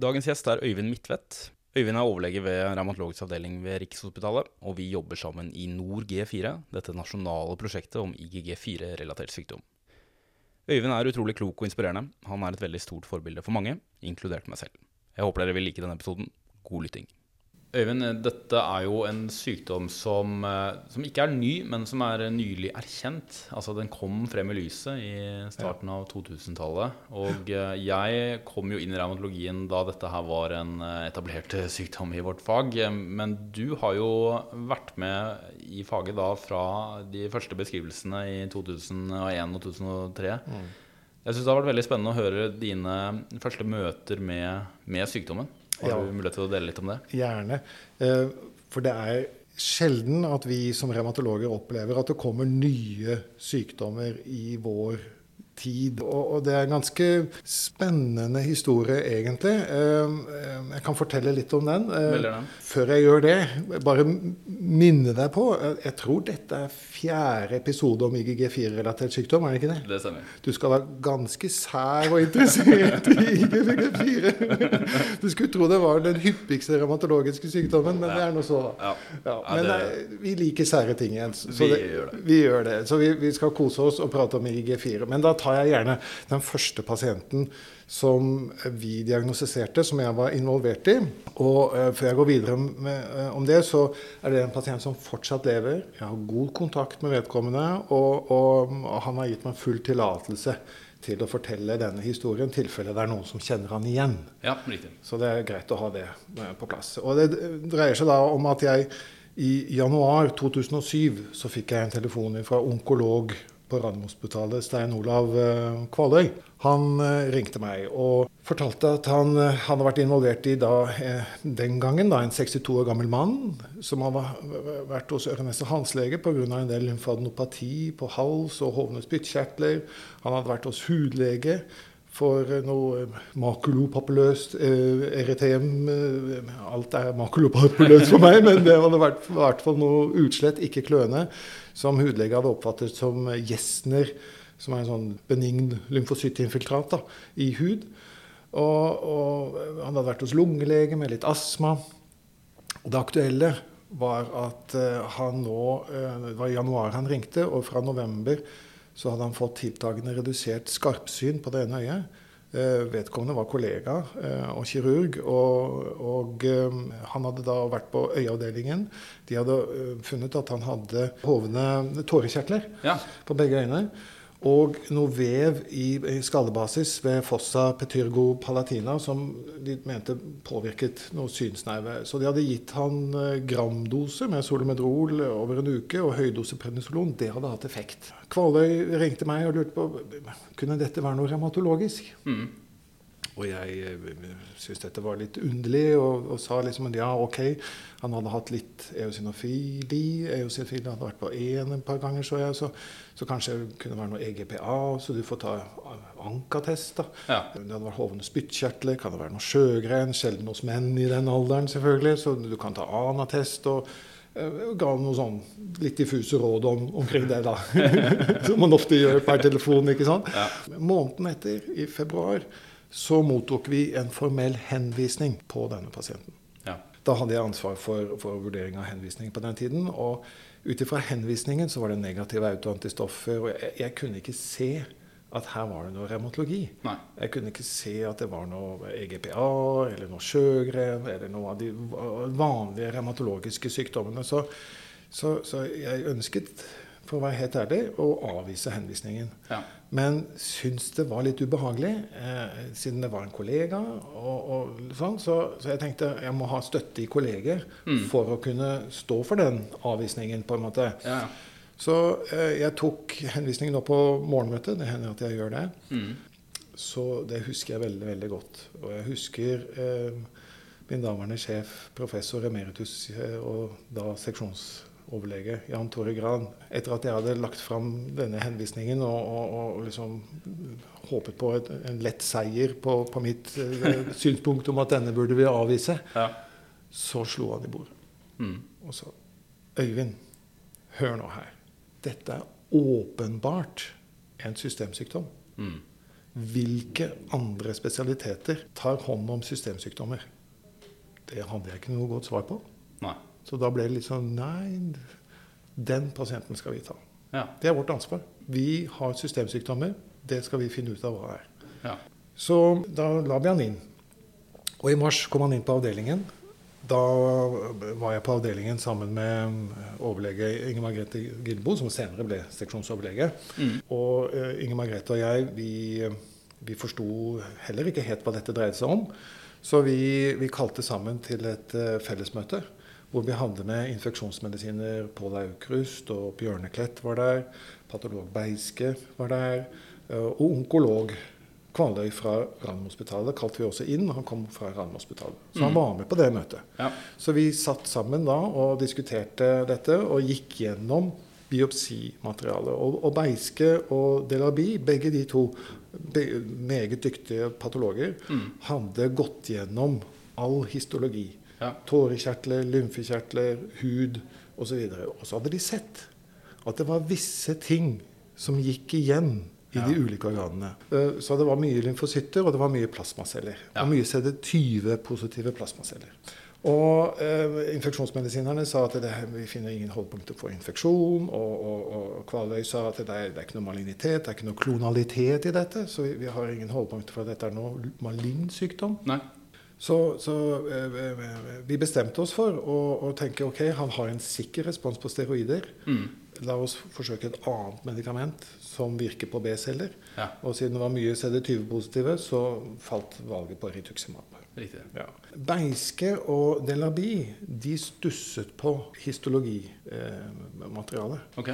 Dagens gjest er Øyvind Midtvedt. Øyvind er overlege ved revmatologisk avdeling ved Rikshospitalet, og vi jobber sammen i Nord G4, dette nasjonale prosjektet om IGG4-relatert sykdom. Øyvind er utrolig klok og inspirerende. Han er et veldig stort forbilde for mange, inkludert meg selv. Jeg håper dere vil like denne episoden. God lytting. Øyvind, dette er jo en sykdom som, eh, som, ikke er ny, men som er nylig erkjent. Altså Den kom frem i lyset i starten av 2000-tallet. Og eh, jeg kom jo inn i revmatologien da dette her var en eh, etablert sykdom i vårt fag. Men du har jo vært med i faget da fra de første beskrivelsene i 2001 og 2003. Mm. Jeg syns det har vært veldig spennende å høre dine første møter med, med sykdommen. Har du mulighet til å dele litt om det? Gjerne. Eh, for det er sjelden at vi som revmatologer opplever at det kommer nye sykdommer i vår tid. Og, og, det er en ganske spennende historie, egentlig. Ehm, ehm, jeg kan fortelle litt om den. Ehm, før jeg gjør det, bare minne deg på Jeg tror dette er fjerde episode om IGG4-relatert sykdom, er det ikke det? Det stemmer. Du skal være ganske sær og interessert i IGG4. Du skulle tro det var den hyppigste revmatologiske sykdommen, men det er nå så, da. Ja. Men. Eh, vi liker sære ting, igjen. gjør det. vi gjør det. Så vi, vi skal kose oss og prate om IGG4. Men da tar tar jeg gjerne den første pasienten som vi diagnostiserte, som jeg var involvert i. Og uh, før jeg går videre med, uh, om det, så er det en pasient som fortsatt lever. Jeg har god kontakt med vedkommende, og, og, og han har gitt meg full tillatelse til å fortelle denne historien, i tilfelle det er noen som kjenner han igjen. Ja, riktig. Så det er greit å ha det uh, på plass. Og det dreier seg da om at jeg i januar 2007 så fikk jeg en telefon fra onkolog på Radiumhospitalet, Stein Olav eh, Kvaløy. Han eh, ringte meg og fortalte at han eh, hadde vært involvert i da, den gangen da, en 62 år gammel mann som hadde vært hos øre-nese halslege pga. en del lymfadenopati på hals og hovne spyttkjertler. Han hadde vært hos hudlege for noe makulopapuløst erytem. Alt er makulopapuløst for meg, men det vært i hvert fall noe utslett, ikke kløende som hudlege hadde oppfattet som gjesner, som er en sånn benign lymfocyttinfiltrat i hud. Og, og, han hadde vært hos lungelege med litt astma. Det aktuelle var at han nå Det var i januar han ringte, og fra november så hadde han fått tiltagende redusert skarpsyn på det ene øyet. Eh, vedkommende var kollega eh, og kirurg, og, og, eh, han hadde da vært på øyeavdelingen. De hadde funnet at han hadde hovne tårekjertler ja. på begge øyne. Og noe vev i, i skallebasis ved fossa petyrgo palatina som de mente påvirket noe synsnerve. Så de hadde gitt han gramdose med solomedrol over en uke og høydose prednisolon. Det hadde hatt effekt. Kvaløy ringte meg og lurte på kunne dette være noe revmatologisk. Mm. Og jeg eh, syntes dette var litt underlig, og, og, sa liksom ja, ok. Han hadde hatt litt eosinofili. Eosinofili hadde vært på én et par ganger, så jeg. Så, så, kanskje det kunne være noe EGPA, så du får ta ANKA-test. da. Ja. Det hadde vært hovne spyttkjertler, kan det være noe sjøgren? Sjelden hos menn i den alderen, selvfølgelig. Så du kan ta anatest. og uh, ga noe sånn litt diffuse råd om, omkring det, da. Som man ofte gjør per telefon. ikke sant? Ja. Måneden etter, i februar, så mottok vi en formell henvisning på denne pasienten. Ja. Da hadde jeg ansvar for, for vurdering av henvisning på den tiden. Og ut ifra henvisningen så var det negative autoantistoffer. Og jeg, jeg, kunne ikke se at her var det noe revmatologi. Nei. Jeg kunne ikke se at det var noe EGPA eller noe sjøgren eller noe av de vanlige revmatologiske sykdommene. Så, så, så jeg ønsket for å være helt ærlig, å avvise henvisningen. Ja. Men syntes det var litt ubehagelig, eh, siden det var en kollega. Og, og sånn, så, så, jeg tenkte jeg må ha støtte i kolleger mm. for å kunne stå for den avvisningen. på en måte. Ja. Så eh, jeg tok henvisningen opp på morgenmøtet. Det hender at jeg gjør det. Mm. Så det husker jeg veldig, veldig godt. Og jeg husker eh, min daværende sjef, professor emeritus eh, og da seksjons overlege Jan Tore Gran, etter at jeg hadde lagt fram denne henvisningen og, og, og liksom håpet på et, en lett seier på, på mitt eh, synspunkt om at denne burde vi avvise, ja. så slo han i bordet mm. og sa Øyvind, hør nå her. Dette er åpenbart en systemsykdom. Mm. hvilke andre spesialiteter tar hånd om systemsykdommer? Det hadde jeg ikke noe godt svar på. Nei. Så da ble det litt sånn Nei, den pasienten skal vi ta. Ja. Det er vårt ansvar. Vi har systemsykdommer. Det skal vi finne ut av hva det er. Ja. Så da la vi han inn. Og i mars kom han inn på avdelingen. Da var jeg på avdelingen sammen med overlege Inger Margrethe Gilbo, som senere ble seksjonsoverlege. Mm. Og uh, Inger Margrethe og jeg, vi, vi forsto heller ikke helt hva dette dreide seg om. Så vi, vi kalte sammen til et uh, fellesmøte. Hvor vi hadde med infeksjonsmedisiner Pål Aukrust og Bjørneklett var der. Patolog Beiske var der. Uh, og onkolog Kvaløy fra Randhospitalet kalte vi også inn. Han kom fra Randhospitalet. Så han Mm. var med på det møtet. Ja. Så vi satt sammen da og diskuterte dette og gikk gjennom biopsimaterialet. Og, og Beiske og Delaby, begge de to be, meget dyktige patologer, Mm. hadde gått gjennom all histologi. Ja. Tårekjertler, lymfekjertler, hud osv. Og så hadde de sett at det var visse ting som gikk igjen i Ja. de ulike organene. Eh, Så det var mye lymfocytter, og det var mye plasmaceller. Ja. Og mye CD20-positive plasmaceller. Og eh, infeksjonsmedisinerne sa at det, vi finner ingen holdpunkter for infeksjon. Og, og, og Kvaløy sa at det er, det er ikke noe malignitet, det er ikke noe klonalitet i dette. Så vi, vi har ingen holdpunkter for at dette er noe malign sykdom. Nei. Så, så eh, vi bestemte oss for å, å tenke ok, han har en sikker respons på steroider. Mm. La oss forsøke et annet medikament som virker på B-celler. Ja. Og siden det var mye CD20-positive, så falt valget på rituximab. Riktig. Ja. Beiske og Delaby de stusset på histologimaterialet. Ok.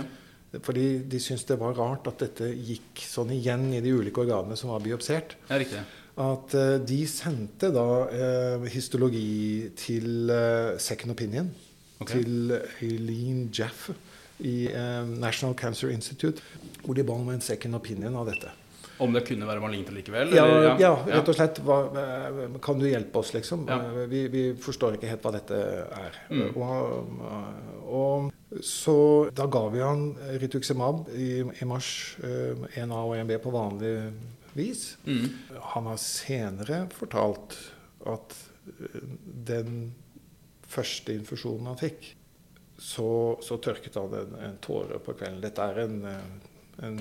Fordi de syntes det var rart at dette gikk sånn igjen i de ulike organene som var biopsert. Ja, riktig. At eh, de sendte da eh, histologi til eh, second opinion. Okay. Til Eileen Jaff i eh, National Cancer Institute. Hvor de ba om en second opinion av dette. Om det kunne være malignt likevel? Ja, eller? ja, rett og slett. Hva, eh, kan du hjelpe oss, liksom? Ja. Eh, Vi, vi forstår ikke helt hva dette er. Mm. Og, og så da ga vi han Rituximab i, i mars, eh, 1A og 1B på vanlig vis. Mm. Han har senere fortalt at eh, den første infusjonen han fikk, så, så tørket han en, en tåre på kvelden. Dette er en, eh, en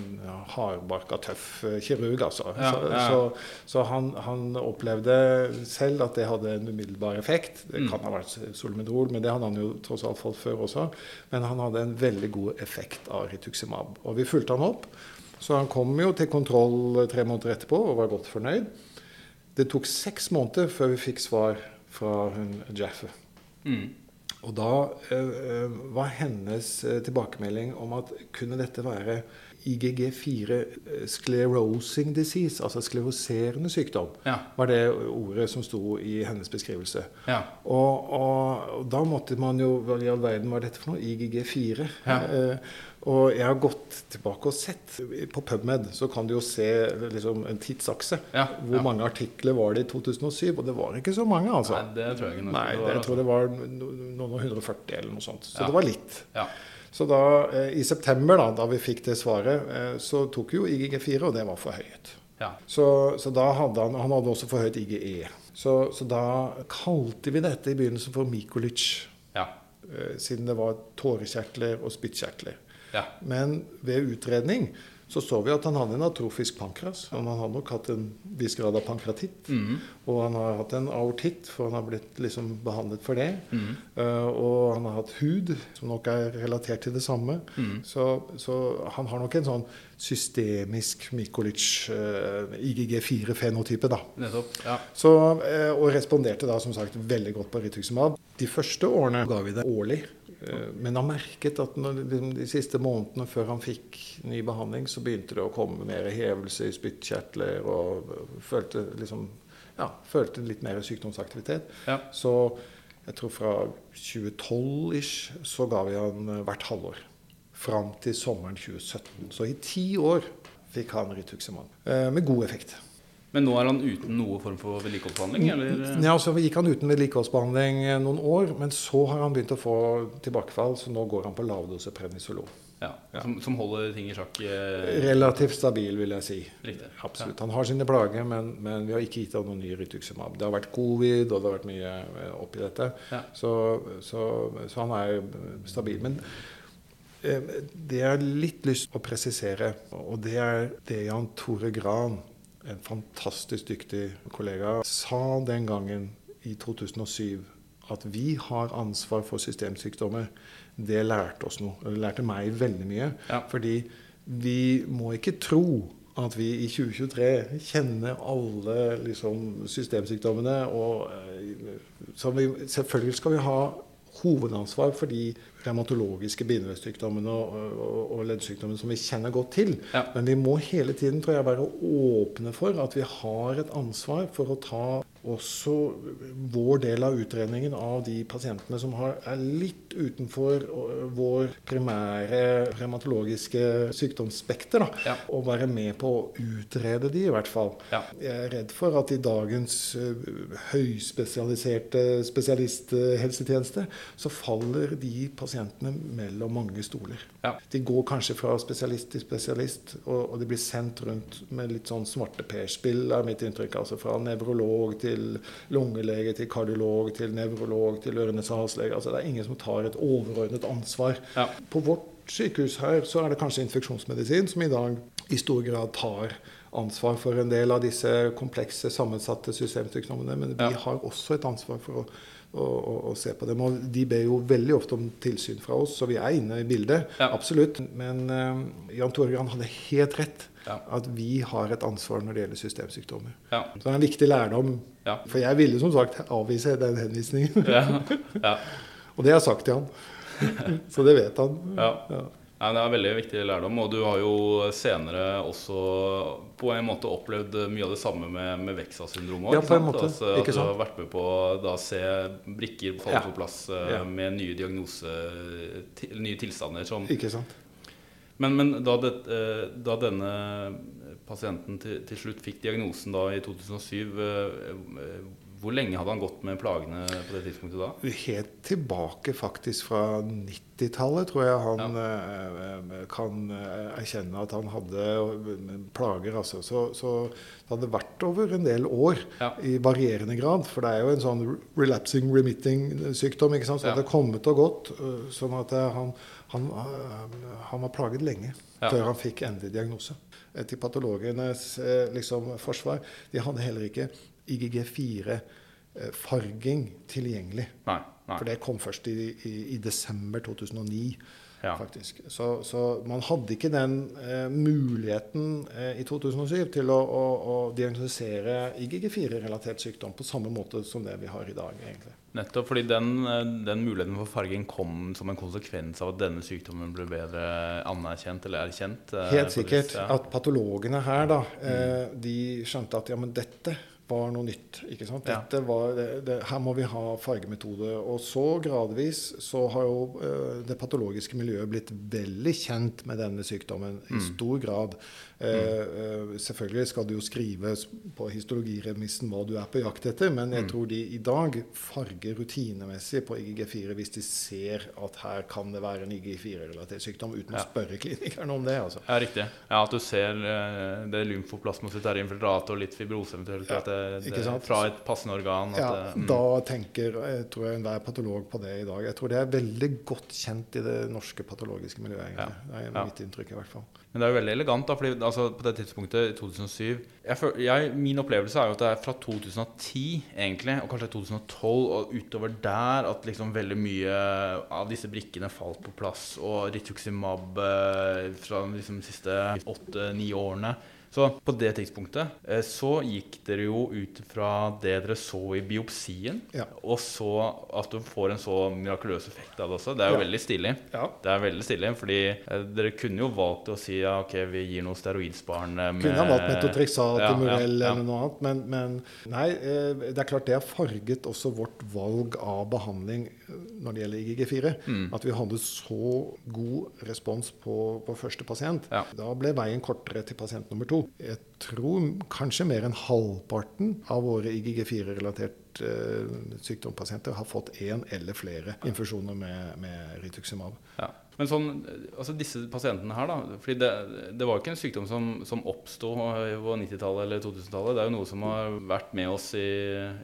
hardbarka, tøff eh, kirurg, altså. Ja, så ja. så, så han, han opplevde selv at det hadde en umiddelbar effekt. Det Mm. kan ha vært solmedrol, men det hadde han jo tross alt fått før også. Men han hadde en veldig god effekt av rituximab. Og vi fulgte han opp. Så han kom jo til kontroll tre måneder etterpå og var godt fornøyd. Det tok seks måneder før vi fikk svar fra hun Jaffe. Mm. Og da eh, var hennes eh, tilbakemelding om at kunne dette være IGG4 eh, sclerosing disease, altså skleroserende sykdom, Ja. var det ordet som sto i hennes beskrivelse. Ja. Og, og, og da måtte man jo Hva i all verden var dette for noe? IGG4. Ja. Eh, og jeg har gått tilbake og sett. På PubMed så kan du jo se liksom, en tidsakse. Hvor mange artikler var det i 2007? Og det var ikke så mange, altså. Nei, det tror jeg ikke. Nei, det jeg tror det var noen og 140 eller noe sånt. Så det var litt. Ja. Så da, eh, i september, da, da vi fikk det svaret, eh, så tok jo IGG4, og det var forhøyet. ja. Så, så da hadde han Han hadde også forhøyet IGE. Så, så da kalte vi dette i begynnelsen for Mikulic. Ja. eh, Siden det var tårekjertler og spyttkjertler. Ja. Men ved utredning så så vi at han hadde en atrofisk pankras. Og Han har nok hatt en viss grad av pankratitt. Mm. Og han har hatt en aortitt, for han har blitt liksom behandlet for det. Mm. Uh, og han har hatt hud, som nok er relatert til det samme. Mm. Så, så han har nok en sånn systemisk Mikulic eh, IGG4-fenotype, da. Nettopp. Ja. Så, uh, og responderte da som sagt veldig godt på rituximab. De første årene ga vi det årlig. Eh, Men han merket at når, liksom, de siste månedene før han fikk ny behandling, så begynte det å komme mer hevelse i spyttkjertler og følte liksom ja, følte litt mer sykdomsaktivitet. Ja. Så jeg tror fra 2012-ish så ga vi han eh, hvert halvår. Fram til sommeren 2017. Så i ti år fikk han rituximab. Eh, med god effekt. Men nå er han uten noe form for vedlikeholdsbehandling, eller? Ja, så gikk han uten vedlikeholdsbehandling eh, noen år, men så har han begynt å få tilbakefall, så nå går han på lavdose prednisolon. Ja, Som, som holder ting i sjakk? Eh, Relativt stabil, vil jeg si. Riktig. Absolutt. Han har sine plager, men, men vi har ikke gitt ham noen ny rituximab. Det har vært covid, og det har vært mye eh, oppi dette. Ja. Så, så, så han er stabil. Men eh, det jeg har litt lyst til å presisere, og det er det Jan Tore Gran, en fantastisk dyktig kollega, sa den gangen i 2007 at vi har ansvar for systemsykdommer, det lærte oss noe. Det lærte meg veldig mye. Ja. Fordi vi må ikke tro at vi i 2023 kjenner alle liksom, systemsykdommene. Og, eh, så vi, selvfølgelig skal vi ha hovedansvar for de revmatologiske bindeveissykdommene og, og, og leddsykdommene som vi kjenner godt til. Ja. Men vi må hele tiden tror jeg, være åpne for at vi har et ansvar for å ta også vår del av utredningen av de pasientene som har, er litt utenfor vår primære revmatologiske sykdomsspekter. Ja. Og være med på å utrede de, i hvert fall. Ja. Jeg er redd for at i dagens høyspesialiserte spesialisthelsetjeneste så faller de pasientene mellom mange stoler. Ja. De går kanskje fra spesialist til spesialist, og, og de blir sendt rundt med litt sånn svarteperspill, er mitt inntrykk. Altså fra nevrolog til lungelege til kardiolog til nevrolog til ørenes og halslege. Altså det er ingen som tar et overordnet ansvar. Ja. På vårt sykehus her så er det kanskje infeksjonsmedisin som i dag i stor grad tar ansvar for en del av disse komplekse, sammensatte systemsykdommene. Men vi Ja. har også et ansvar for å, å, se på dem. Og de ber jo veldig ofte om tilsyn fra oss, så vi er inne i bildet. Ja. Absolutt. Men uh, Jan Tore Gran hadde helt rett. Ja. At vi har et ansvar når det gjelder systemsykdommer. Ja. Så det er en viktig lærdom. For jeg ville som sagt avvise den henvisningen. Ja. ja. Og det har jeg sagt til han. Så det vet han. Ja. Nei, det er veldig viktig lærdom, og du har jo senere også på en måte opplevd mye av det samme med, med Vexa-syndromet. Ja, på en måte. Altså, at du har vært med på å se brikker falle Ja. på plass eh, Ja. med nye diagnose, til, nye tilstander. Som, Ikke sant? men men da, det, eh, da denne pasienten til, til slutt fikk diagnosen da i 2007, eh, eh, hvor lenge hadde han gått med plagene på det tidspunktet da? Helt tilbake faktisk fra 90-tallet tror jeg han eh, eh, kan eh, erkjenne at han hadde plager. Altså. Så, så det hadde vært over en del år Ja. i varierende grad. For det er jo en sånn relapsing remitting sykdom. ikke sant? Så Ja. det har kommet og gått. Sånn at han, han, han var plaget lenge Ja. før han fikk endelig diagnose. Til patologenes liksom, forsvar de hadde heller ikke IGG4-farging tilgjengelig. Nei. nei. For det kom først i, i, i desember 2009. Ja. faktisk. Så, så man hadde ikke den eh, muligheten eh, i 2007 til å, å, å diagnostisere IGG4-relatert sykdom på samme måte som det vi har i dag. egentlig. Nettopp fordi den, eh, den muligheten for farging kom som en konsekvens av at denne sykdommen ble bedre anerkjent eller erkjent? eh, Helt sikkert at patologene her da, eh, de skjønte at ja, men dette var noe nytt. ikke sant? Dette var, det, det, her må vi ha fargemetode. Og så gradvis så har jo eh, det patologiske miljøet blitt veldig kjent med denne sykdommen i Mm. stor grad. Eh, eh, selvfølgelig skal du jo skrive på histologiremissen hva du er på jakt etter, men jeg Mm. tror de i dag farger rutinemessig på IGG4 hvis de ser at her kan det være en IGG4-relatert sykdom, uten Ja. å spørre klinikerne om det. altså. Ja, riktig. Ja, At du ser eh, det er infiltrat og litt fibrose eventuelt Ja, at det, det, fra et passende organ. Ja, det, mm. Da tenker jeg tror jeg enhver patolog på det i dag. Jeg tror det er veldig godt kjent i det norske patologiske miljøet. egentlig. Ja, Det er mitt inntrykk i hvert fall. Men det er jo veldig elegant, da, fordi altså, på det tidspunktet, i 2007 jeg, føl- jeg, Min opplevelse er jo at det er fra 2010, egentlig, og kanskje 2012 og utover der, at liksom veldig mye av disse brikkene falt på plass. Og rituximab eh, fra liksom de siste åtte-ni årene. Så på det tidspunktet eh, så gikk dere jo ut fra det dere så i biopsien, Ja. og så at du får en så mirakuløs effekt av det også. Det er jo Ja. veldig stilig. Ja. Det er veldig stilig, fordi eh, dere kunne jo valgt å si ja, ok, vi gir noe steroidsparende med Kunne ha valgt metotrexat, Ja, ja. eller noe annet. Men, men nei, eh, det er klart det har farget også vårt valg av behandling. når det gjelder IGG4. Mm. At vi hadde så god respons på, på første pasient. Da ble veien kortere til pasient nummer to. Jeg tror kanskje mer enn halvparten av våre IGG4-relatert eh, sykdompasienter har fått én eller flere infusjoner med, med rituximab. Ja. Men sånn, altså disse pasientene her, da. fordi det, det var jo ikke en sykdom som, som oppsto på 90-tallet eller 2000-tallet. Det er jo noe som har vært med oss i,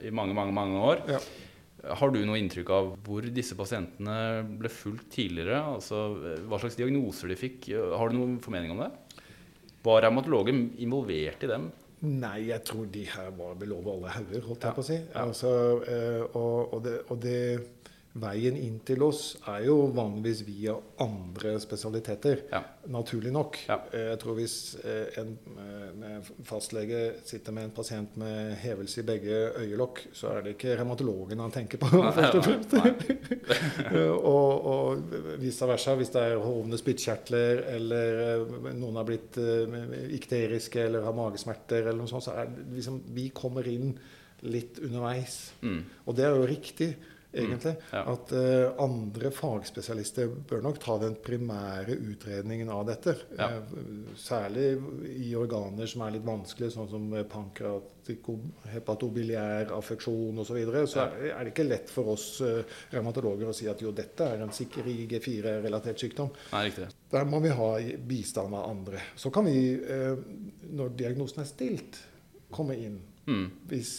i mange, mange, mange år. Ja. Har du noe inntrykk av hvor disse pasientene ble fulgt tidligere? Altså, hva slags diagnoser de fikk? Har du noen formening om det? Var revmatologen involvert i dem? Nei, jeg tror de her var vel over alle hauger, holdt Ja, jeg på å si. ja. Altså, eh, og, og, det, og det Veien inn til oss er jo vanligvis via andre spesialiteter. Ja. Naturlig nok. Ja. Eh, Jeg tror hvis eh, en eh, fastlege sitter med en pasient med hevelse i begge øyelokk, så er det ikke revmatologen han tenker på. Nei, først og fremst. Og, og vice versa, hvis det er hovne spyttkjertler, eller noen har blitt ikteriske eller har magesmerter, eller noe sånt, så er det liksom Vi kommer inn litt underveis. Mm. Og det er jo riktig, egentlig. ja. At uh, andre fagspesialister bør nok ta den primære utredningen av dette. Ja. Uh, særlig i organer som er litt vanskelige, sånn som pankratikohepatobiliær affeksjon osv. Så, videre, så Ja. er det ikke lett for oss uh, revmatologer å si at jo, dette er en sikker IG4-relatert sykdom. Nei, riktig. Der må vi ha bistand av andre. Så kan vi, når diagnosen er stilt, komme inn. Mm. Hvis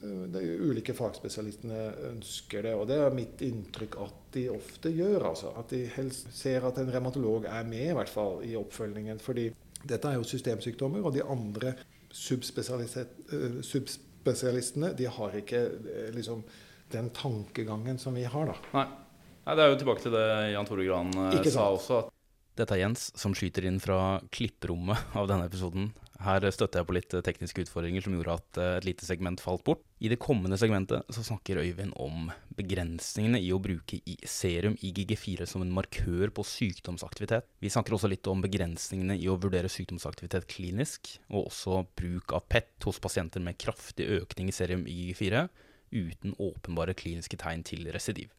eh, de ulike fagspesialistene ønsker det. Og det er mitt inntrykk at de ofte gjør. altså. At de helst ser at en revmatolog er med i hvert fall i oppfølgingen. Fordi dette er jo systemsykdommer, og de andre eh, subspesialistene de har ikke eh, liksom den tankegangen som vi har, da. Nei. Nei, det er jo tilbake til det Jan Tore Gran sa også. At Dette er Jens som skyter inn fra klipperommet av denne episoden. Her støtter jeg på litt eh, tekniske utfordringer som gjorde at eh, et lite segment falt bort. I det kommende segmentet så snakker Øyvind om begrensningene i å bruke i serum IGG4 som en markør på sykdomsaktivitet. Vi snakker også litt om begrensningene i å vurdere sykdomsaktivitet klinisk, og også bruk av PET hos pasienter med kraftig økning i serum IGG4 uten åpenbare kliniske tegn til residiv.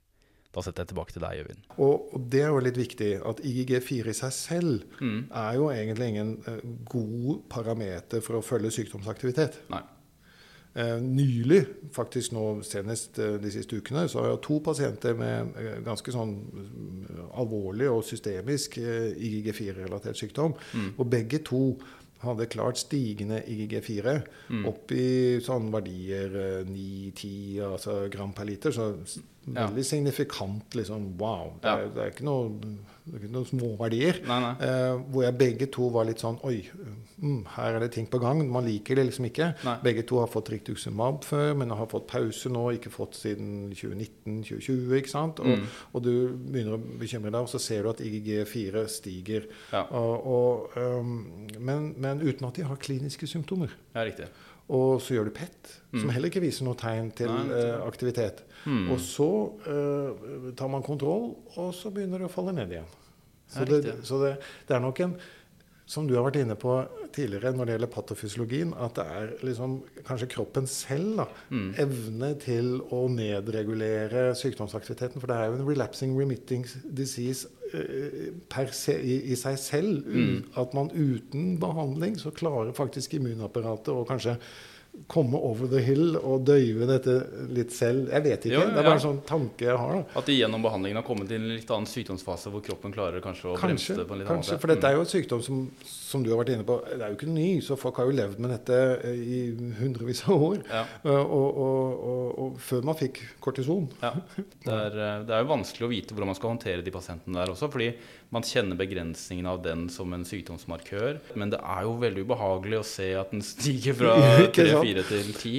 Da setter jeg tilbake til deg, Øyvind. Og, og det er jo litt viktig at IGG4 i seg selv Mm. er jo egentlig ingen eh, god parameter for å følge sykdomsaktivitet. Nei. Eh, nylig, faktisk nå senest eh, de siste ukene, så har jeg to pasienter med ganske sånn mm, alvorlig og systemisk eh, IGG4-relatert sykdom. Mm. Og begge to hadde klart stigende IGG4 Mm. opp i sånn verdier eh, 9-10 altså gram per liter. Så. Veldig signifikant. liksom, Wow. Det er, det er ikke noe, det er ikke noen småverdier. Nei, nei. Eh, hvor jeg begge to var litt sånn Oi, mm, her er det ting på gang. Man liker det liksom ikke. Nei. Begge to har fått rituximab før, men har fått pause nå. Ikke fått siden 2019-2020. ikke sant? Og, Mm. og du begynner å bekymre deg, og så ser du at IGG4 stiger. Ja. Og, og, um, men, men uten at de har kliniske symptomer. Ja, riktig. Og så gjør du PET, som Mm. heller ikke viser noe tegn til eh, aktivitet. Mm. Og så uh, tar man kontroll, og så begynner det å falle ned igjen. Så, det, så det, det er nok en som du har vært inne på tidligere når det gjelder patofysiologien, at det er liksom kanskje kroppen selv da, Mm. evne til å nedregulere sykdomsaktiviteten. For det er jo en relapsing remitting disease eh, per se, i, i seg selv. Mm. At man uten behandling så klarer faktisk immunapparatet og kanskje komme over the hill og døyve dette litt selv. Jeg vet ikke. Jo, det er ja. bare en sånn tanke jeg har. da. At de gjennom behandlingen har kommet til en litt annen sykdomsfase hvor kroppen klarer kanskje å bremse det på en litt kanskje annen måte. for dette er jo et sykdom som, som du har vært inne på, det er jo ikke ny. Så folk har jo levd med dette eh, i hundrevis av år. Ja, Eh, Og, og, og, og før man fikk kortison. ja. Det, er, eh, det er jo vanskelig å vite hvordan man skal håndtere de pasientene der også, fordi man kjenner begrensningen av den som en sykdomsmarkør. Men det er jo veldig ubehagelig å se at den stiger fra 3-4 til 10.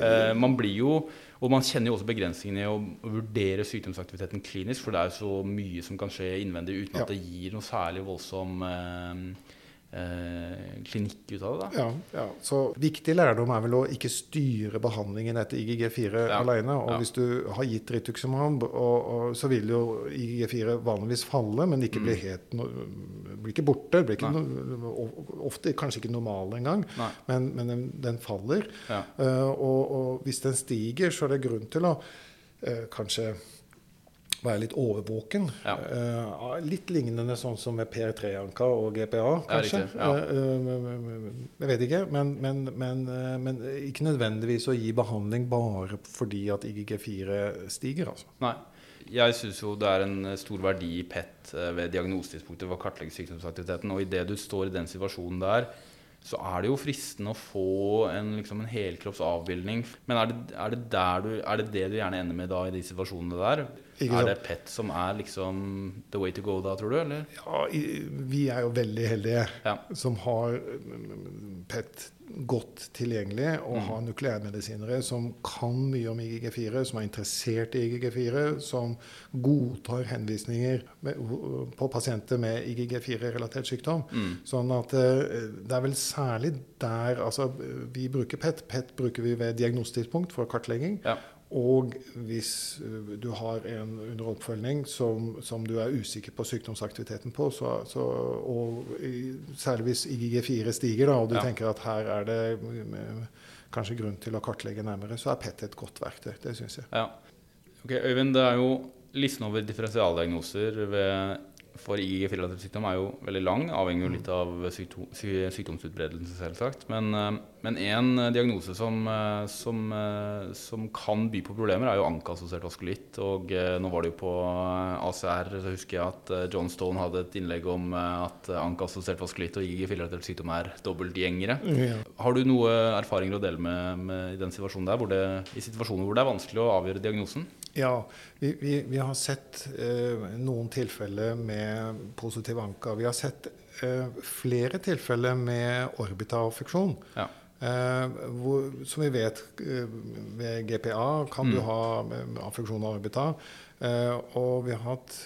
Eh, man blir jo og man kjenner jo også begrensningene i å vurdere sykdomsaktiviteten klinisk, for det er jo så mye som kan skje innvendig uten Ja. at det gir noe særlig voldsom eh, eh, klinikk ut av det. Da. Ja, ja. Så viktig lærdom er vel å ikke styre behandlingen etter IGG4 Ja, alene. Og ja. hvis du har gitt rituximab, og, og, så vil jo IGG4 vanligvis falle, men ikke bli Mm. helt no, blir ikke borte. Blir ikke no, ofte kanskje ikke normal engang, men, men den, den faller. Eh, og, og hvis den stiger, så er det grunn til å eh, kanskje være litt overvåken. Ja. Uh, litt lignende sånn som med PR3-anka og GPA, kanskje. ja. uh, jeg vet ikke. Men, men, men, men ikke nødvendigvis å gi behandling bare fordi at IGG4 stiger, altså. Nei. Jeg syns jo det er en stor verdi i PET ved diagnosetidspunktet for å kartlegge sykdomsaktiviteten. Og idet du står i den situasjonen der, så er det jo fristende å få en, liksom en helkroppsavbildning. Men er det, er, det du, er det det du gjerne ender med da i de situasjonene der? Er det PET som er liksom the way to go da, tror du? Eller? Ja, vi er jo veldig heldige Ja. som har mm, PET godt tilgjengelig, og har nukleærmedisinere som kan mye om IGG4, som er interessert i IGG4, som godtar henvisninger med, på pasienter med IGG4-relatert sykdom. Sånn at eh, det er vel særlig der altså, Vi bruker PET. PET bruker vi ved diagnosetidspunkt for kartlegging. Ja. Og hvis uh, du har en under oppfølging som, som du er usikker på sykdomsaktiviteten på, så, så, og i, særlig hvis IGG4 stiger, da, og du Ja. tenker at her er det mm, kanskje grunn til å kartlegge nærmere, så er PET et godt verktøy. Det syns jeg. Ja. Ok, Øyvind, det er jo listen over differensialdiagnoser ved, for IGG4-sykdom er jo veldig lang, avhengig jo litt av sykdom, sy- sykdomsutbredelse, selvsagt. Men, eh, men en eh, diagnose som, eh, som, eh, som kan by på problemer, er jo ankeassosiert vaskulitt. Og nå var det jo på ACR, så husker jeg at John Stone hadde et innlegg om at ankeassosiert vaskulitt og IGG-relatert sykdom er dobbeltgjengere. Ja. Har du noe erfaringer å dele med, med i den situasjonen der, det, i situasjoner hvor det er vanskelig å avgjøre diagnosen? Ja, vi, vi, vi har sett eh, noen tilfeller med positiv anka. Vi har sett eh, flere tilfeller med orbitafunksjon. Ja. Eh, hvor, som vi vet eh, ved GPA kan du Mm. ha eh, affeksjon av orbita. Eh, og vi har hatt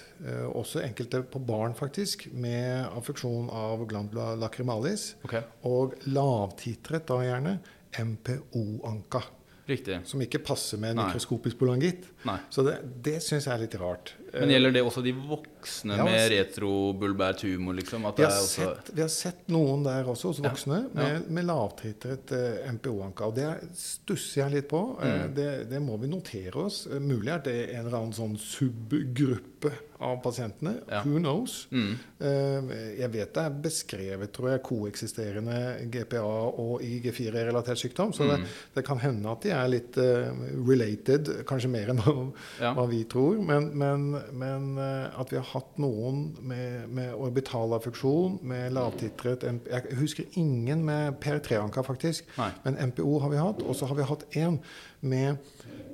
også enkelte på barn faktisk med affeksjon av glandula lacrimalis. Okay. Og lavtitret da gjerne MPO-anka. riktig. Som ikke passer med mikroskopisk polangitt. Så det, det syns jeg er litt rart. Men gjelder det også de voksne Ja, med retro-bulbært-humor, liksom? Vi det har, også sett, vi har sett noen der også, hos Ja, voksne, med, med lavtitret eh, MPO-anker. Og det stusser jeg litt på. Eh, Mm. det, det må vi notere oss. Eh, mulig at det er en eller annen sånn subgruppe av pasientene. Ja. Who knows? mm. Eh, jeg vet det er beskrevet, tror jeg, koeksisterende GPA og IG4-relatert sykdom. Så det, Mm. det kan hende at de er litt uh, related, kanskje mer enn hva, Ja. hva vi tror. Men, men, men at vi har hatt noen med, med orbitalaffeksjon, med lavtitret Jeg husker ingen med PR3-anka, faktisk. Nei. Men MPO har vi hatt. Og så har vi hatt én med,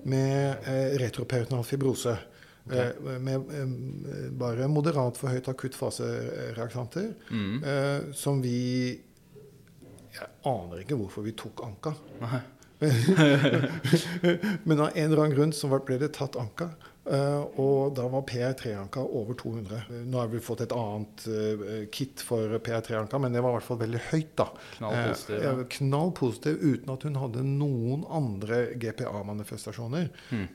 med eh, retroperitonal fibrose. Eh, med eh, bare moderat for høyt akuttfasereaksanter Mm. Eh, som vi Jeg aner ikke hvorfor vi tok anka. Nei. Men av en eller annen grunn så ble det tatt anka. Eh, og da var PR3-anka over 200. Eh, Nå har vi fått et annet eh, kit for PR3-anka, men det var i hvert fall veldig høyt. da. Knall positiv, Eh, uten at hun hadde noen andre GPA-manifestasjoner. Mm.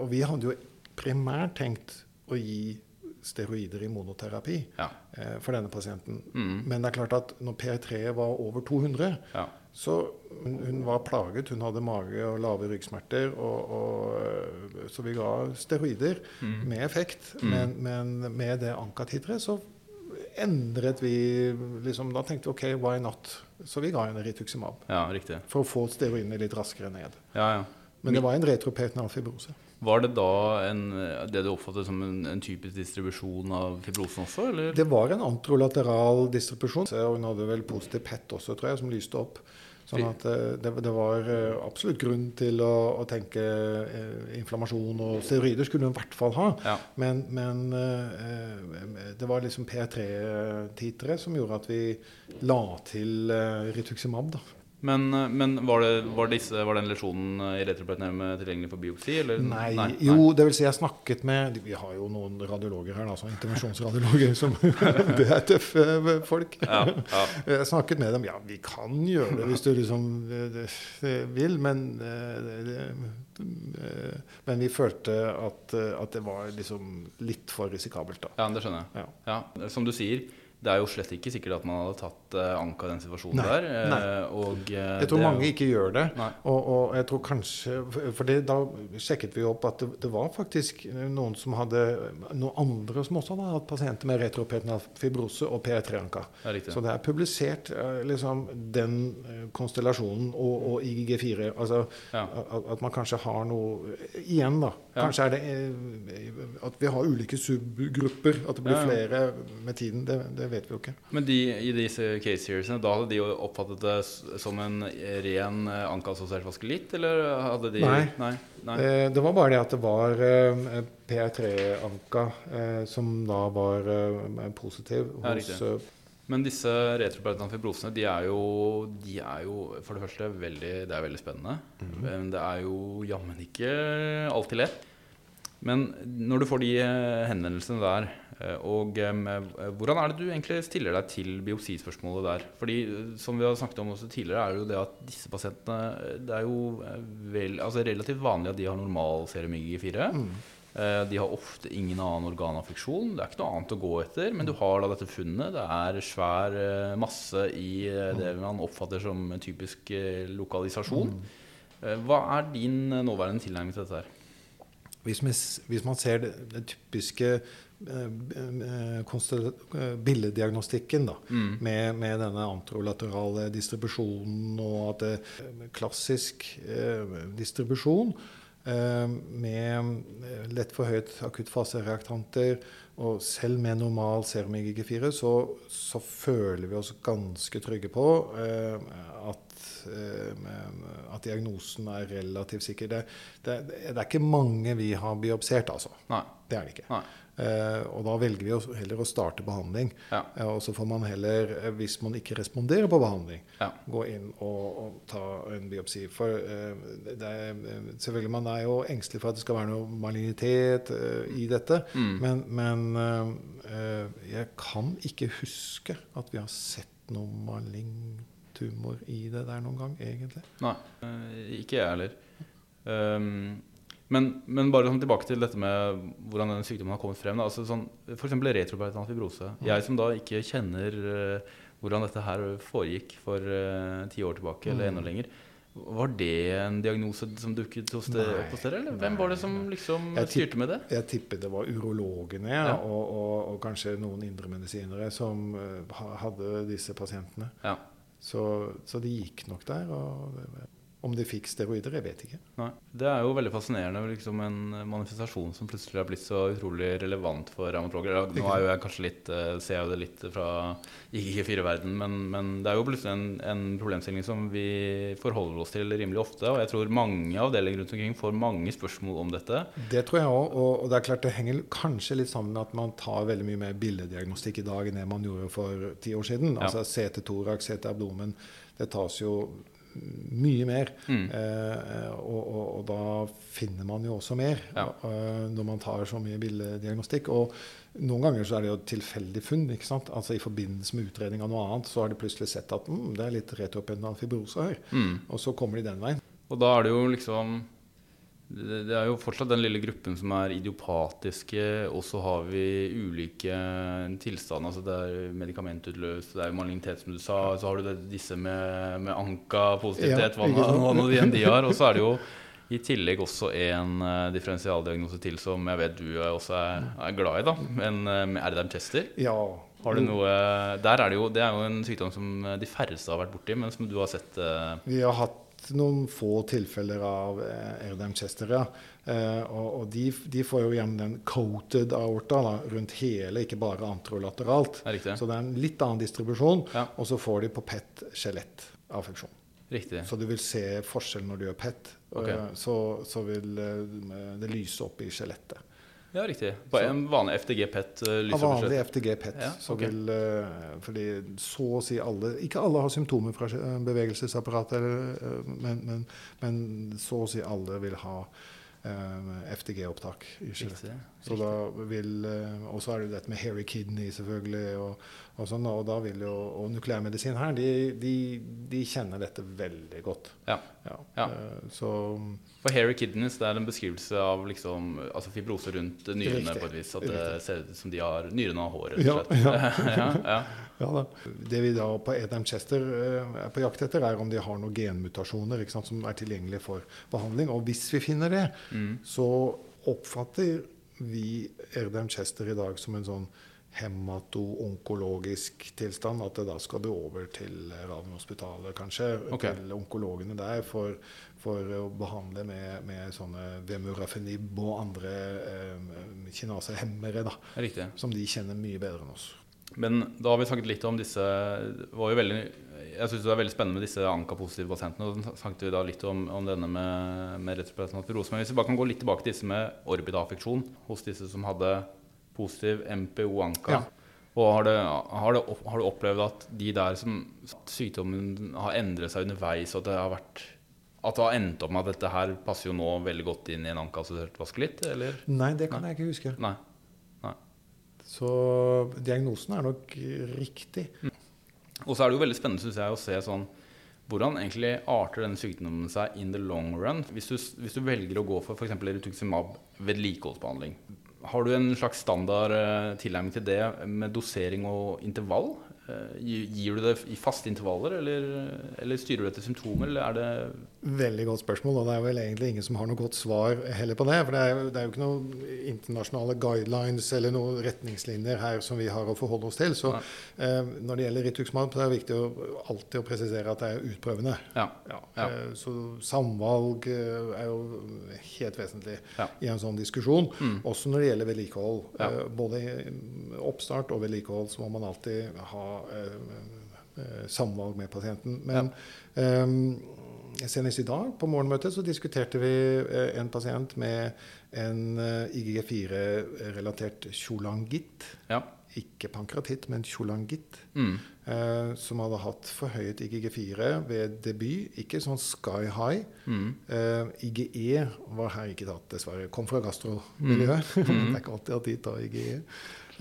Og vi hadde jo primært tenkt å gi steroider i monoterapi Ja. eh, for denne pasienten. Mm. Men det er klart at når PR3 var over 200, Ja. så hun, hun var plaget. Hun hadde mage og lave ryggsmerter. Og, og, øh, så vi ga steroider Mm. med effekt. Mm. Men, men med det ankatitret så endret vi liksom, Da tenkte vi OK, why not? Så vi ga henne rituximab ja, for å få steroidene litt raskere ned. Ja, ja. Men det var en retroperitoneal fibrose. Var det da en, det du oppfattet som en, en typisk distribusjon av fibrosen også, eller? Det var en antrolateral distribusjon. Og hun hadde vel positiv PET også, tror jeg, som lyste opp. Sånn at eh, det, det var eh, absolutt grunn til å, å tenke eh, inflammasjon, og steroider skulle hun i hvert fall ha. Ja. Men, men eh, det var liksom P3-titere som gjorde at vi la til eh, rituximab. da. Men, men var, det, var, disse, var den lesjonen i retroperitoneum tilgjengelig for biopsi, eller? Nei, jo, det vil si jeg snakket med Vi har jo noen radiologer her, sånn intervensjonsradiologer, som Det er tøffe folk. Ja, ja. Jeg snakket med dem. Ja, vi kan gjøre det hvis du liksom eh, eh, vil, men eh, eh, Men vi følte at, eh, at det var liksom litt for risikabelt, da. Ja, det skjønner jeg. Ja. Ja, Som du sier, det er jo slett ikke sikkert at man hadde tatt eh, Anka i den situasjonen Nei, der. eh, nei. Og, eh, Jeg tror det- mange ikke gjør det. Og, og jeg tror kanskje For det, da sjekket vi opp at det, det var faktisk noen som hadde Noen andre som også hadde hatt pasienter med retropetinal fibrose og PR3-anka. Det er riktig. Så det er publisert liksom den konstellasjonen og, og IGG4. Altså Ja. at, at man kanskje har noe Igjen, da. Ja. Kanskje er det eh, at vi har ulike subgrupper. At det blir flere med tiden. Det, det vet vi jo ikke. Men de, i disse case seriesene, da hadde de jo oppfattet det som en ren eh, anka-assosiert vaskelitt, eller hadde de Nei. Nei. nei. Det, Det var bare det at det var eh, PR3-anka eh, som da var eh, positiv hos eh, Men disse retroparentale fibrosene, de er, jo, de er jo for det første veldig, det er veldig spennende. Mhm. Men det er jo jammen ikke alltid lett. Men når du får de eh, henvendelsene der, eh, og eh, hvordan er det du egentlig stiller deg til biopsispørsmålet der? Fordi som vi har snakket om også tidligere, er det jo det at disse pasientene Det er jo vel, altså relativt vanlig at de har normal seremyg-4. mm. Eh, De har ofte ingen annen organaffeksjon. Det er ikke noe annet å gå etter. Men du har da dette funnet. Det er svær eh, masse i eh, det man oppfatter som en typisk lokalisasjon. Eh, Hva er din nåværende tilnærming til dette her? hvis, hvis man ser det, det typiske billeddiagnostikken da, Mm. med, med denne antrolaterale distribusjonen og at det er klassisk eh, distribusjon med eh, lett forhøyet akuttfasereaktanter og selv med normal serum IgG4 så, så føler vi oss ganske trygge på eh, at, eh, at diagnosen er relativt sikker. Det, det, det er ikke mange vi har biopsert, altså. Nei. Det er det ikke. Nei. Eh, og da velger vi å- heller å starte behandling. Ja. Eh, og så får man heller, eh, hvis man ikke responderer på behandling, Ja. gå inn og, og ta en biopsi. For det er, selvfølgelig man er jo engstelig for at det skal være noe malignitet i dette. Mm. Men, men jeg kan ikke huske at vi har sett noe malign tumor i det der noen gang, egentlig. Nei. Ikke jeg heller. Um, men, men bare sånn tilbake til dette med hvordan den sykdommen har kommet frem. Da. Altså sånn, F.eks. retroparatal fibrose. Jeg som da ikke kjenner eh, hvordan dette her foregikk for eh, ti år tilbake, eller Mm. enda lenger. Var det en diagnose som dukket hos det, Nei. hos dere? Eller hvem var det som liksom styrte med det? Jeg tipper det var urologene Ja. og, og, og kanskje noen indremedisinere som eh, hadde disse pasientene. Ja. Så, så de gikk nok der. Og om de fikk steroider, jeg vet ikke. Nei. Det er jo veldig fascinerende. Liksom en manifestasjon som plutselig har blitt så utrolig relevant for revmatologer. Nå er jo jeg kanskje litt, eh, ser jeg det litt fra ikke-4-verden, men, men det er jo plutselig en, en problemstilling som vi forholder oss til rimelig ofte. Og jeg tror mange avdelinger rundt omkring får mange spørsmål om dette. Det tror jeg òg. Og, det er klart det henger kanskje litt sammen med at man tar veldig mye mer billeddiagnostikk i dag enn det man gjorde for ti år siden. Ja. Altså CT thorax, CT abdomen. Det tas jo mye mer. Mm. Eh, og, og, og da finner man jo også mer Ja. eh, når man tar så mye billeddiagnostikk. Og noen ganger så er det jo tilfeldig funn. ikke sant? Altså I forbindelse med utredning av noe annet så har de plutselig sett at mm, det er litt retropendal fibrose her. Mm. Og så kommer de den veien. Og da er det jo liksom det det er jo fortsatt den lille gruppen som er idiopatiske, og så har vi ulike tilstander. altså Det er medikamentutløst, det er malignitet, som du sa. Så har du det, disse med, med anka-positivitet, Ja, hva nå- nå de har. Og så er det jo i tillegg også en uh, differensialdiagnose til som jeg vet du er også er, er glad i, da. En uh, med Erdheim Chester. Ja. Har du noe Der er det jo Det er jo en sykdom som eh, de færreste har vært borti, men som du har sett uh, Vi har hatt noen få tilfeller av Erdem Chester, ja. Eh, og og de, de får jo igjen den coated aorta da, rundt hele, ikke bare antrolateralt. Det? Så det er en litt annen distribusjon. Ja. Og så får de på PET skjelettaffeksjon. Riktig. Så du vil se forskjell når du gjør PET. Ok. Eh, Så, så vil eh, det lyse opp i skjelettet. Ja, riktig. På Så- en vanlig FDG PET? Uh, Av vanlig FDG PET. Ja, okay. vil, eh, fordi så å si alle Ikke alle har symptomer fra eh, bevegelsesapparatet, eller, eh, men, men, men så å si alle vil ha eh, FDG-opptak i skjelettet. Riktig. Så da vil, eh, Og er det dette med hairy kidney, selvfølgelig. Og, og sånn, og da vil jo, og nukleærmedisin her, de, de, de kjenner dette veldig godt. Ja. Ja. Ja. eh, Så For hairy kidneys det er en beskrivelse av liksom, altså fibrose rundt nyrene Riktig. på et vis. At det ser ut som de har nyrene av hår, rett Ja, og slett. ja, ja. ja da. Det vi da på Edam Chester eh, er på jakt etter, er om de har noen genmutasjoner sant, som er tilgjengelige for behandling. Og hvis vi finner det, Mm. så oppfatter vi Erdheim Chester i dag som en sånn hematonkologisk tilstand. At det da skal du over til Radiumhospitalet, kanskje. Okay. Til onkologene der for, for å behandle med, med sånne Vemurafenib og andre eh, kinasehemmere, da. Riktig. Som de kjenner mye bedre enn oss. Men da har vi snakket litt om disse det var jo veldig, Jeg syns det er veldig spennende med disse ANKA-positive pasientene. Og så snakket vi da litt om, om denne med, med retroplatant. Men hvis vi bare kan gå litt tilbake til disse med orbitaffeksjon hos disse som hadde positiv MPO-ANKA. Ja. Og har, du, har, du, har du opplevd at de der som sykdommen har endret seg underveis, og at det har vært at det har endt opp med at dette her passer jo nå veldig godt inn i en ANKA-assosiert vaskelitt, eller? Nei, det kan jeg ikke huske. Nei. Så diagnosen er nok riktig. Og så er det jo veldig spennende synes jeg, å se sånn hvordan egentlig arter denne sykdommen seg in the long run. Hvis du, hvis du velger å gå for f.eks. rituximab vedlikeholdsbehandling, har du en slags standard eh, tilnærming til det med dosering og intervall? Eh, gir du det i faste intervaller, eller, eller styrer du etter symptomer, eller er det Veldig godt spørsmål, og det er vel egentlig ingen som har noe godt svar heller på det. For det er, det er jo ikke noen internasjonale guidelines eller noen retningslinjer her som vi har å forholde oss til. Så eh, når det gjelder Rituximab, så er det viktig å, alltid å presisere at det er utprøvende. Ja. Ja, eh, Så samvalg eh, er jo helt vesentlig Ja. i en sånn diskusjon. Mm. Også når det gjelder vedlikehold. Eh, Både oppstart og vedlikehold så må man alltid ha eh, eh, samvalg med pasienten. Men eh, senest i dag på morgenmøtet så diskuterte vi eh, en pasient med en eh, IGG4-relatert kjolangitt. Ja. Ikke pankratitt, men kjolangitt. Mm. Eh, som hadde hatt forhøyet IGG4 ved debut. Ikke sånn sky high. Mm. Eh, IGE var her ikke tatt, dessverre. Kom fra gastromiljøet. det er ikke alltid at de tar IGE.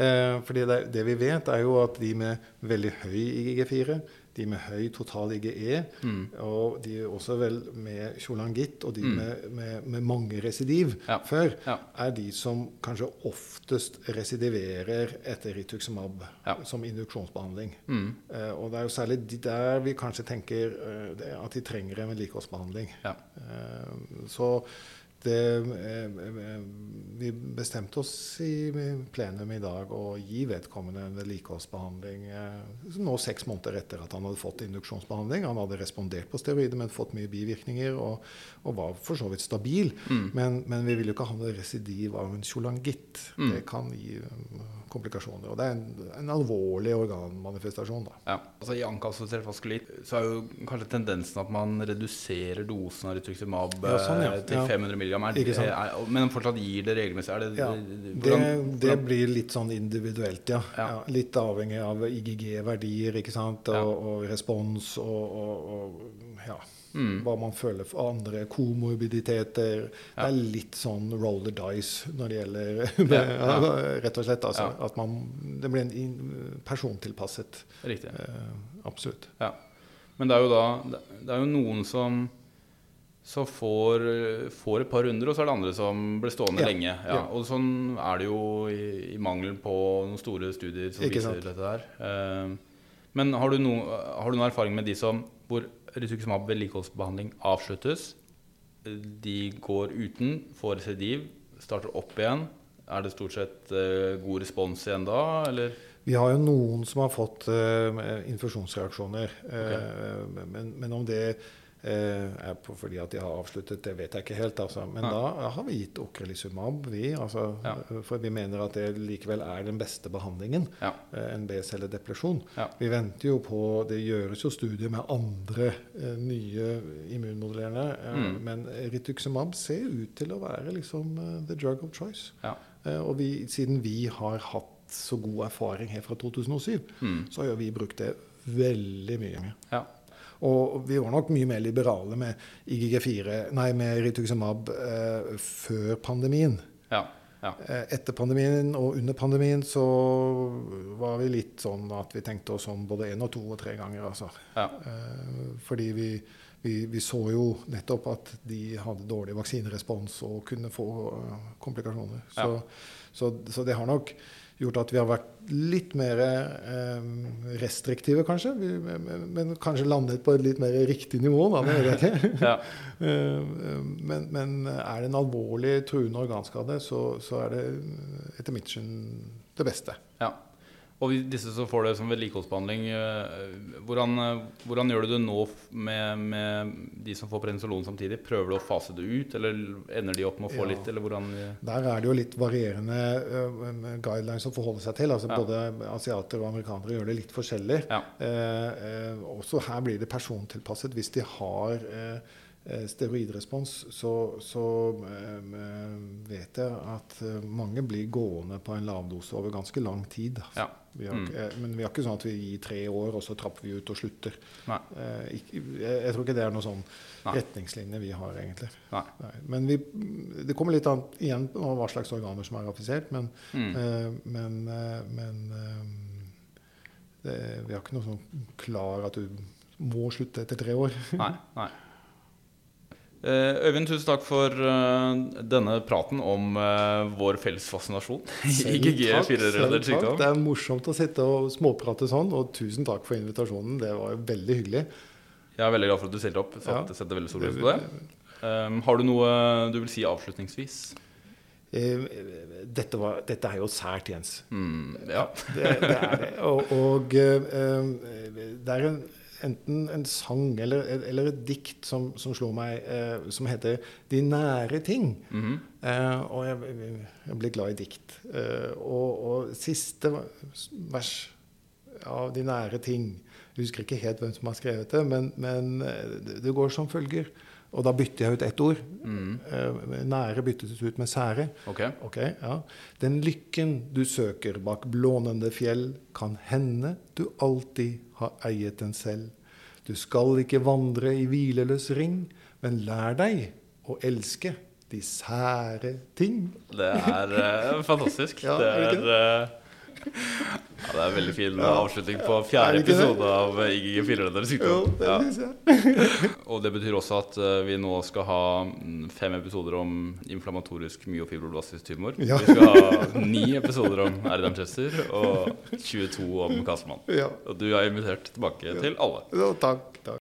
Eh, fordi det, det vi vet, er jo at de med veldig høy IGG4, de med høy total IGE, Mm. og de også vel med cholangitt, og de Mm. med, med, med mange residiv Ja. før, Ja. er de som kanskje oftest residiverer etter rituximab Ja. som induksjonsbehandling. Mm. Eh, og det er jo særlig de der vi kanskje tenker eh, at de trenger en vedlikeholdsbehandling. Ja. Eh, så det eh, eh, Vi bestemte oss i plenum i dag å gi vedkommende en vedlikeholdsbehandling eh, nå seks måneder etter at han hadde fått induksjonsbehandling. Han hadde respondert på steroider, men fått mye bivirkninger og, og var for så vidt stabil. Mm. Men, men vi vil jo ikke ha noe residiv av en cholangitt. Mm. Det kan gi um, komplikasjoner. Og det er en, en alvorlig organmanifestasjon. da. Ja, altså I ankastet vaskulitt så er jo kanskje tendensen at man reduserer dosen av rituximab Ja, sånn, ja. eh, til 500 mg, er, er, sant? er, men fortsatt gir det regelmessig. Det, Ja, Det, hvordan- det blir litt sånn individuelt, ja. Ja. ja litt avhengig av IGG-verdier ikke sant? Og, og respons og, og, og ja, Mm. hva man føler for andre komorbiditeter. Det er litt sånn roll the dice når det gjelder. Rett og slett. Altså. At man, det blir en persontilpasset. Riktig. Eh, absolutt. Ja. Men det er jo da Det er jo noen som så får, får et par runder, og så er det andre som blir stående Ja, lenge. Ja. Og sånn er det jo i, i mangel på noen store studier som Ikke viser sant. dette der. Eh, men har du, no, har du noen erfaring med de som hvor rituximab vedlikeholdsbehandling avsluttes? De går uten, får residiv, starter opp igjen. Er det stort sett eh, god respons igjen da, eller? Vi har jo noen som har fått uh, infusjonsreaksjoner. eh, men, men om det eh, er på, fordi at de har avsluttet, det vet jeg ikke helt. Altså. Men ja. da har vi gitt okrelizumab, vi. Altså, Ja. For vi mener at det likevel er den beste behandlingen. Ja. eh, en B-celledepresjon. Vi venter jo på Det gjøres jo studier med andre eh, nye immunmodulerende. eh, Mm. Men rituximab ser ut til å være liksom eh, the drug of choice. Ja. Eh, og vi, siden vi har hatt så god erfaring her fra 2007, Mm. så har jo vi brukt det veldig mye. ja. Og vi var nok mye mer liberale med IGG4, nei, med rituximab eh, før pandemien. Ja. Ja. Eh, etter pandemien og under pandemien så var vi litt sånn at vi tenkte oss om både én og to og tre ganger. Altså. Ja. Eh, fordi vi, vi, vi, så jo nettopp at de hadde dårlig vaksinerespons og kunne få uh, komplikasjoner. Så, så, så det har nok gjort at vi har vært litt mer eh, restriktive, kanskje. Vi, men, men kanskje landet på et litt mer riktig nivå, da. Ja. Eh, men, men er det en alvorlig truende organskade, så, så er det etter mitt skjønn det beste. ja. Og disse som får det som vedlikeholdsbehandling, eh, hvordan, eh, hvordan gjør du det nå med, med de som får prednisolon samtidig? Prøver du å fase det ut, eller ender de opp med å få Ja. litt, eller hvordan eh, Der er det jo litt varierende guidelines å forholde seg til. Altså Ja. Både asiater og amerikanere gjør det litt forskjellig. Ja. Eh, eh, også her blir det persontilpasset. Hvis de har eh, steroidrespons, så, så eh, eh, vet jeg at eh, mange blir gående på en lavdose over ganske lang tid. Altså. Ja. Vi har, Mm. eh, men vi har ikke sånn at vi gir tre år, og så trapper vi ut og slutter. Nei. Eh, jeg, jeg tror ikke det er noen sånn retningslinje vi har, egentlig. Nei. Nei. Men vi, det kommer litt an igjen på hva slags organer som er affisert. Men, Mm. eh, men, eh, men eh, det, vi har ikke noe sånn klar at du må slutte etter tre år. Nei. nei. Eh, Øyvind, tusen takk for eh, denne praten om eh, vår felles fascinasjon. IGG4-relatert sykdom. Det er morsomt å sitte og småprate sånn, og tusen takk for invitasjonen. Det var jo veldig hyggelig. Jeg er veldig glad for at du stilte opp. Ja. setter veldig stor pris på det. Um, har du noe du vil si avslutningsvis? Eh, Dette, var, dette er jo sært, Jens. Mm, ja. Det, det er det. Og, og eh, det er en, enten en sang eller, eller et dikt som, som slo meg, eh, som heter 'De nære ting'. Mhm. Eh, og jeg, jeg blir glad i dikt. Eh, og, og siste vers av 'De nære ting' Jeg husker ikke helt hvem som har skrevet det, men, men eh, det, det går som følger. Og da bytter jeg ut ett ord. Mm. Eh, nære byttes ut med sære. Ok. Okay, ja. Den lykken du søker bak blånende fjell, kan hende du alltid har eiet den selv. Du skal ikke vandre i hvileløs ring, men lær deg å elske de sære ting. Det er uh, fantastisk. Ja, det, er det ja, det er en veldig fin avslutning på Er fjerde det det? episode av IGG4-relatert Jo, sykdom. det Ja. synes jeg. Og det betyr også at eh, vi nå skal ha mm, fem episoder om inflammatorisk myofibroblastisk tumor. Ja. Vi skal ha ni episoder om RDM Chester og 22 om Kasman. Ja. Og du er invitert tilbake til alle. Jo, takk, takk.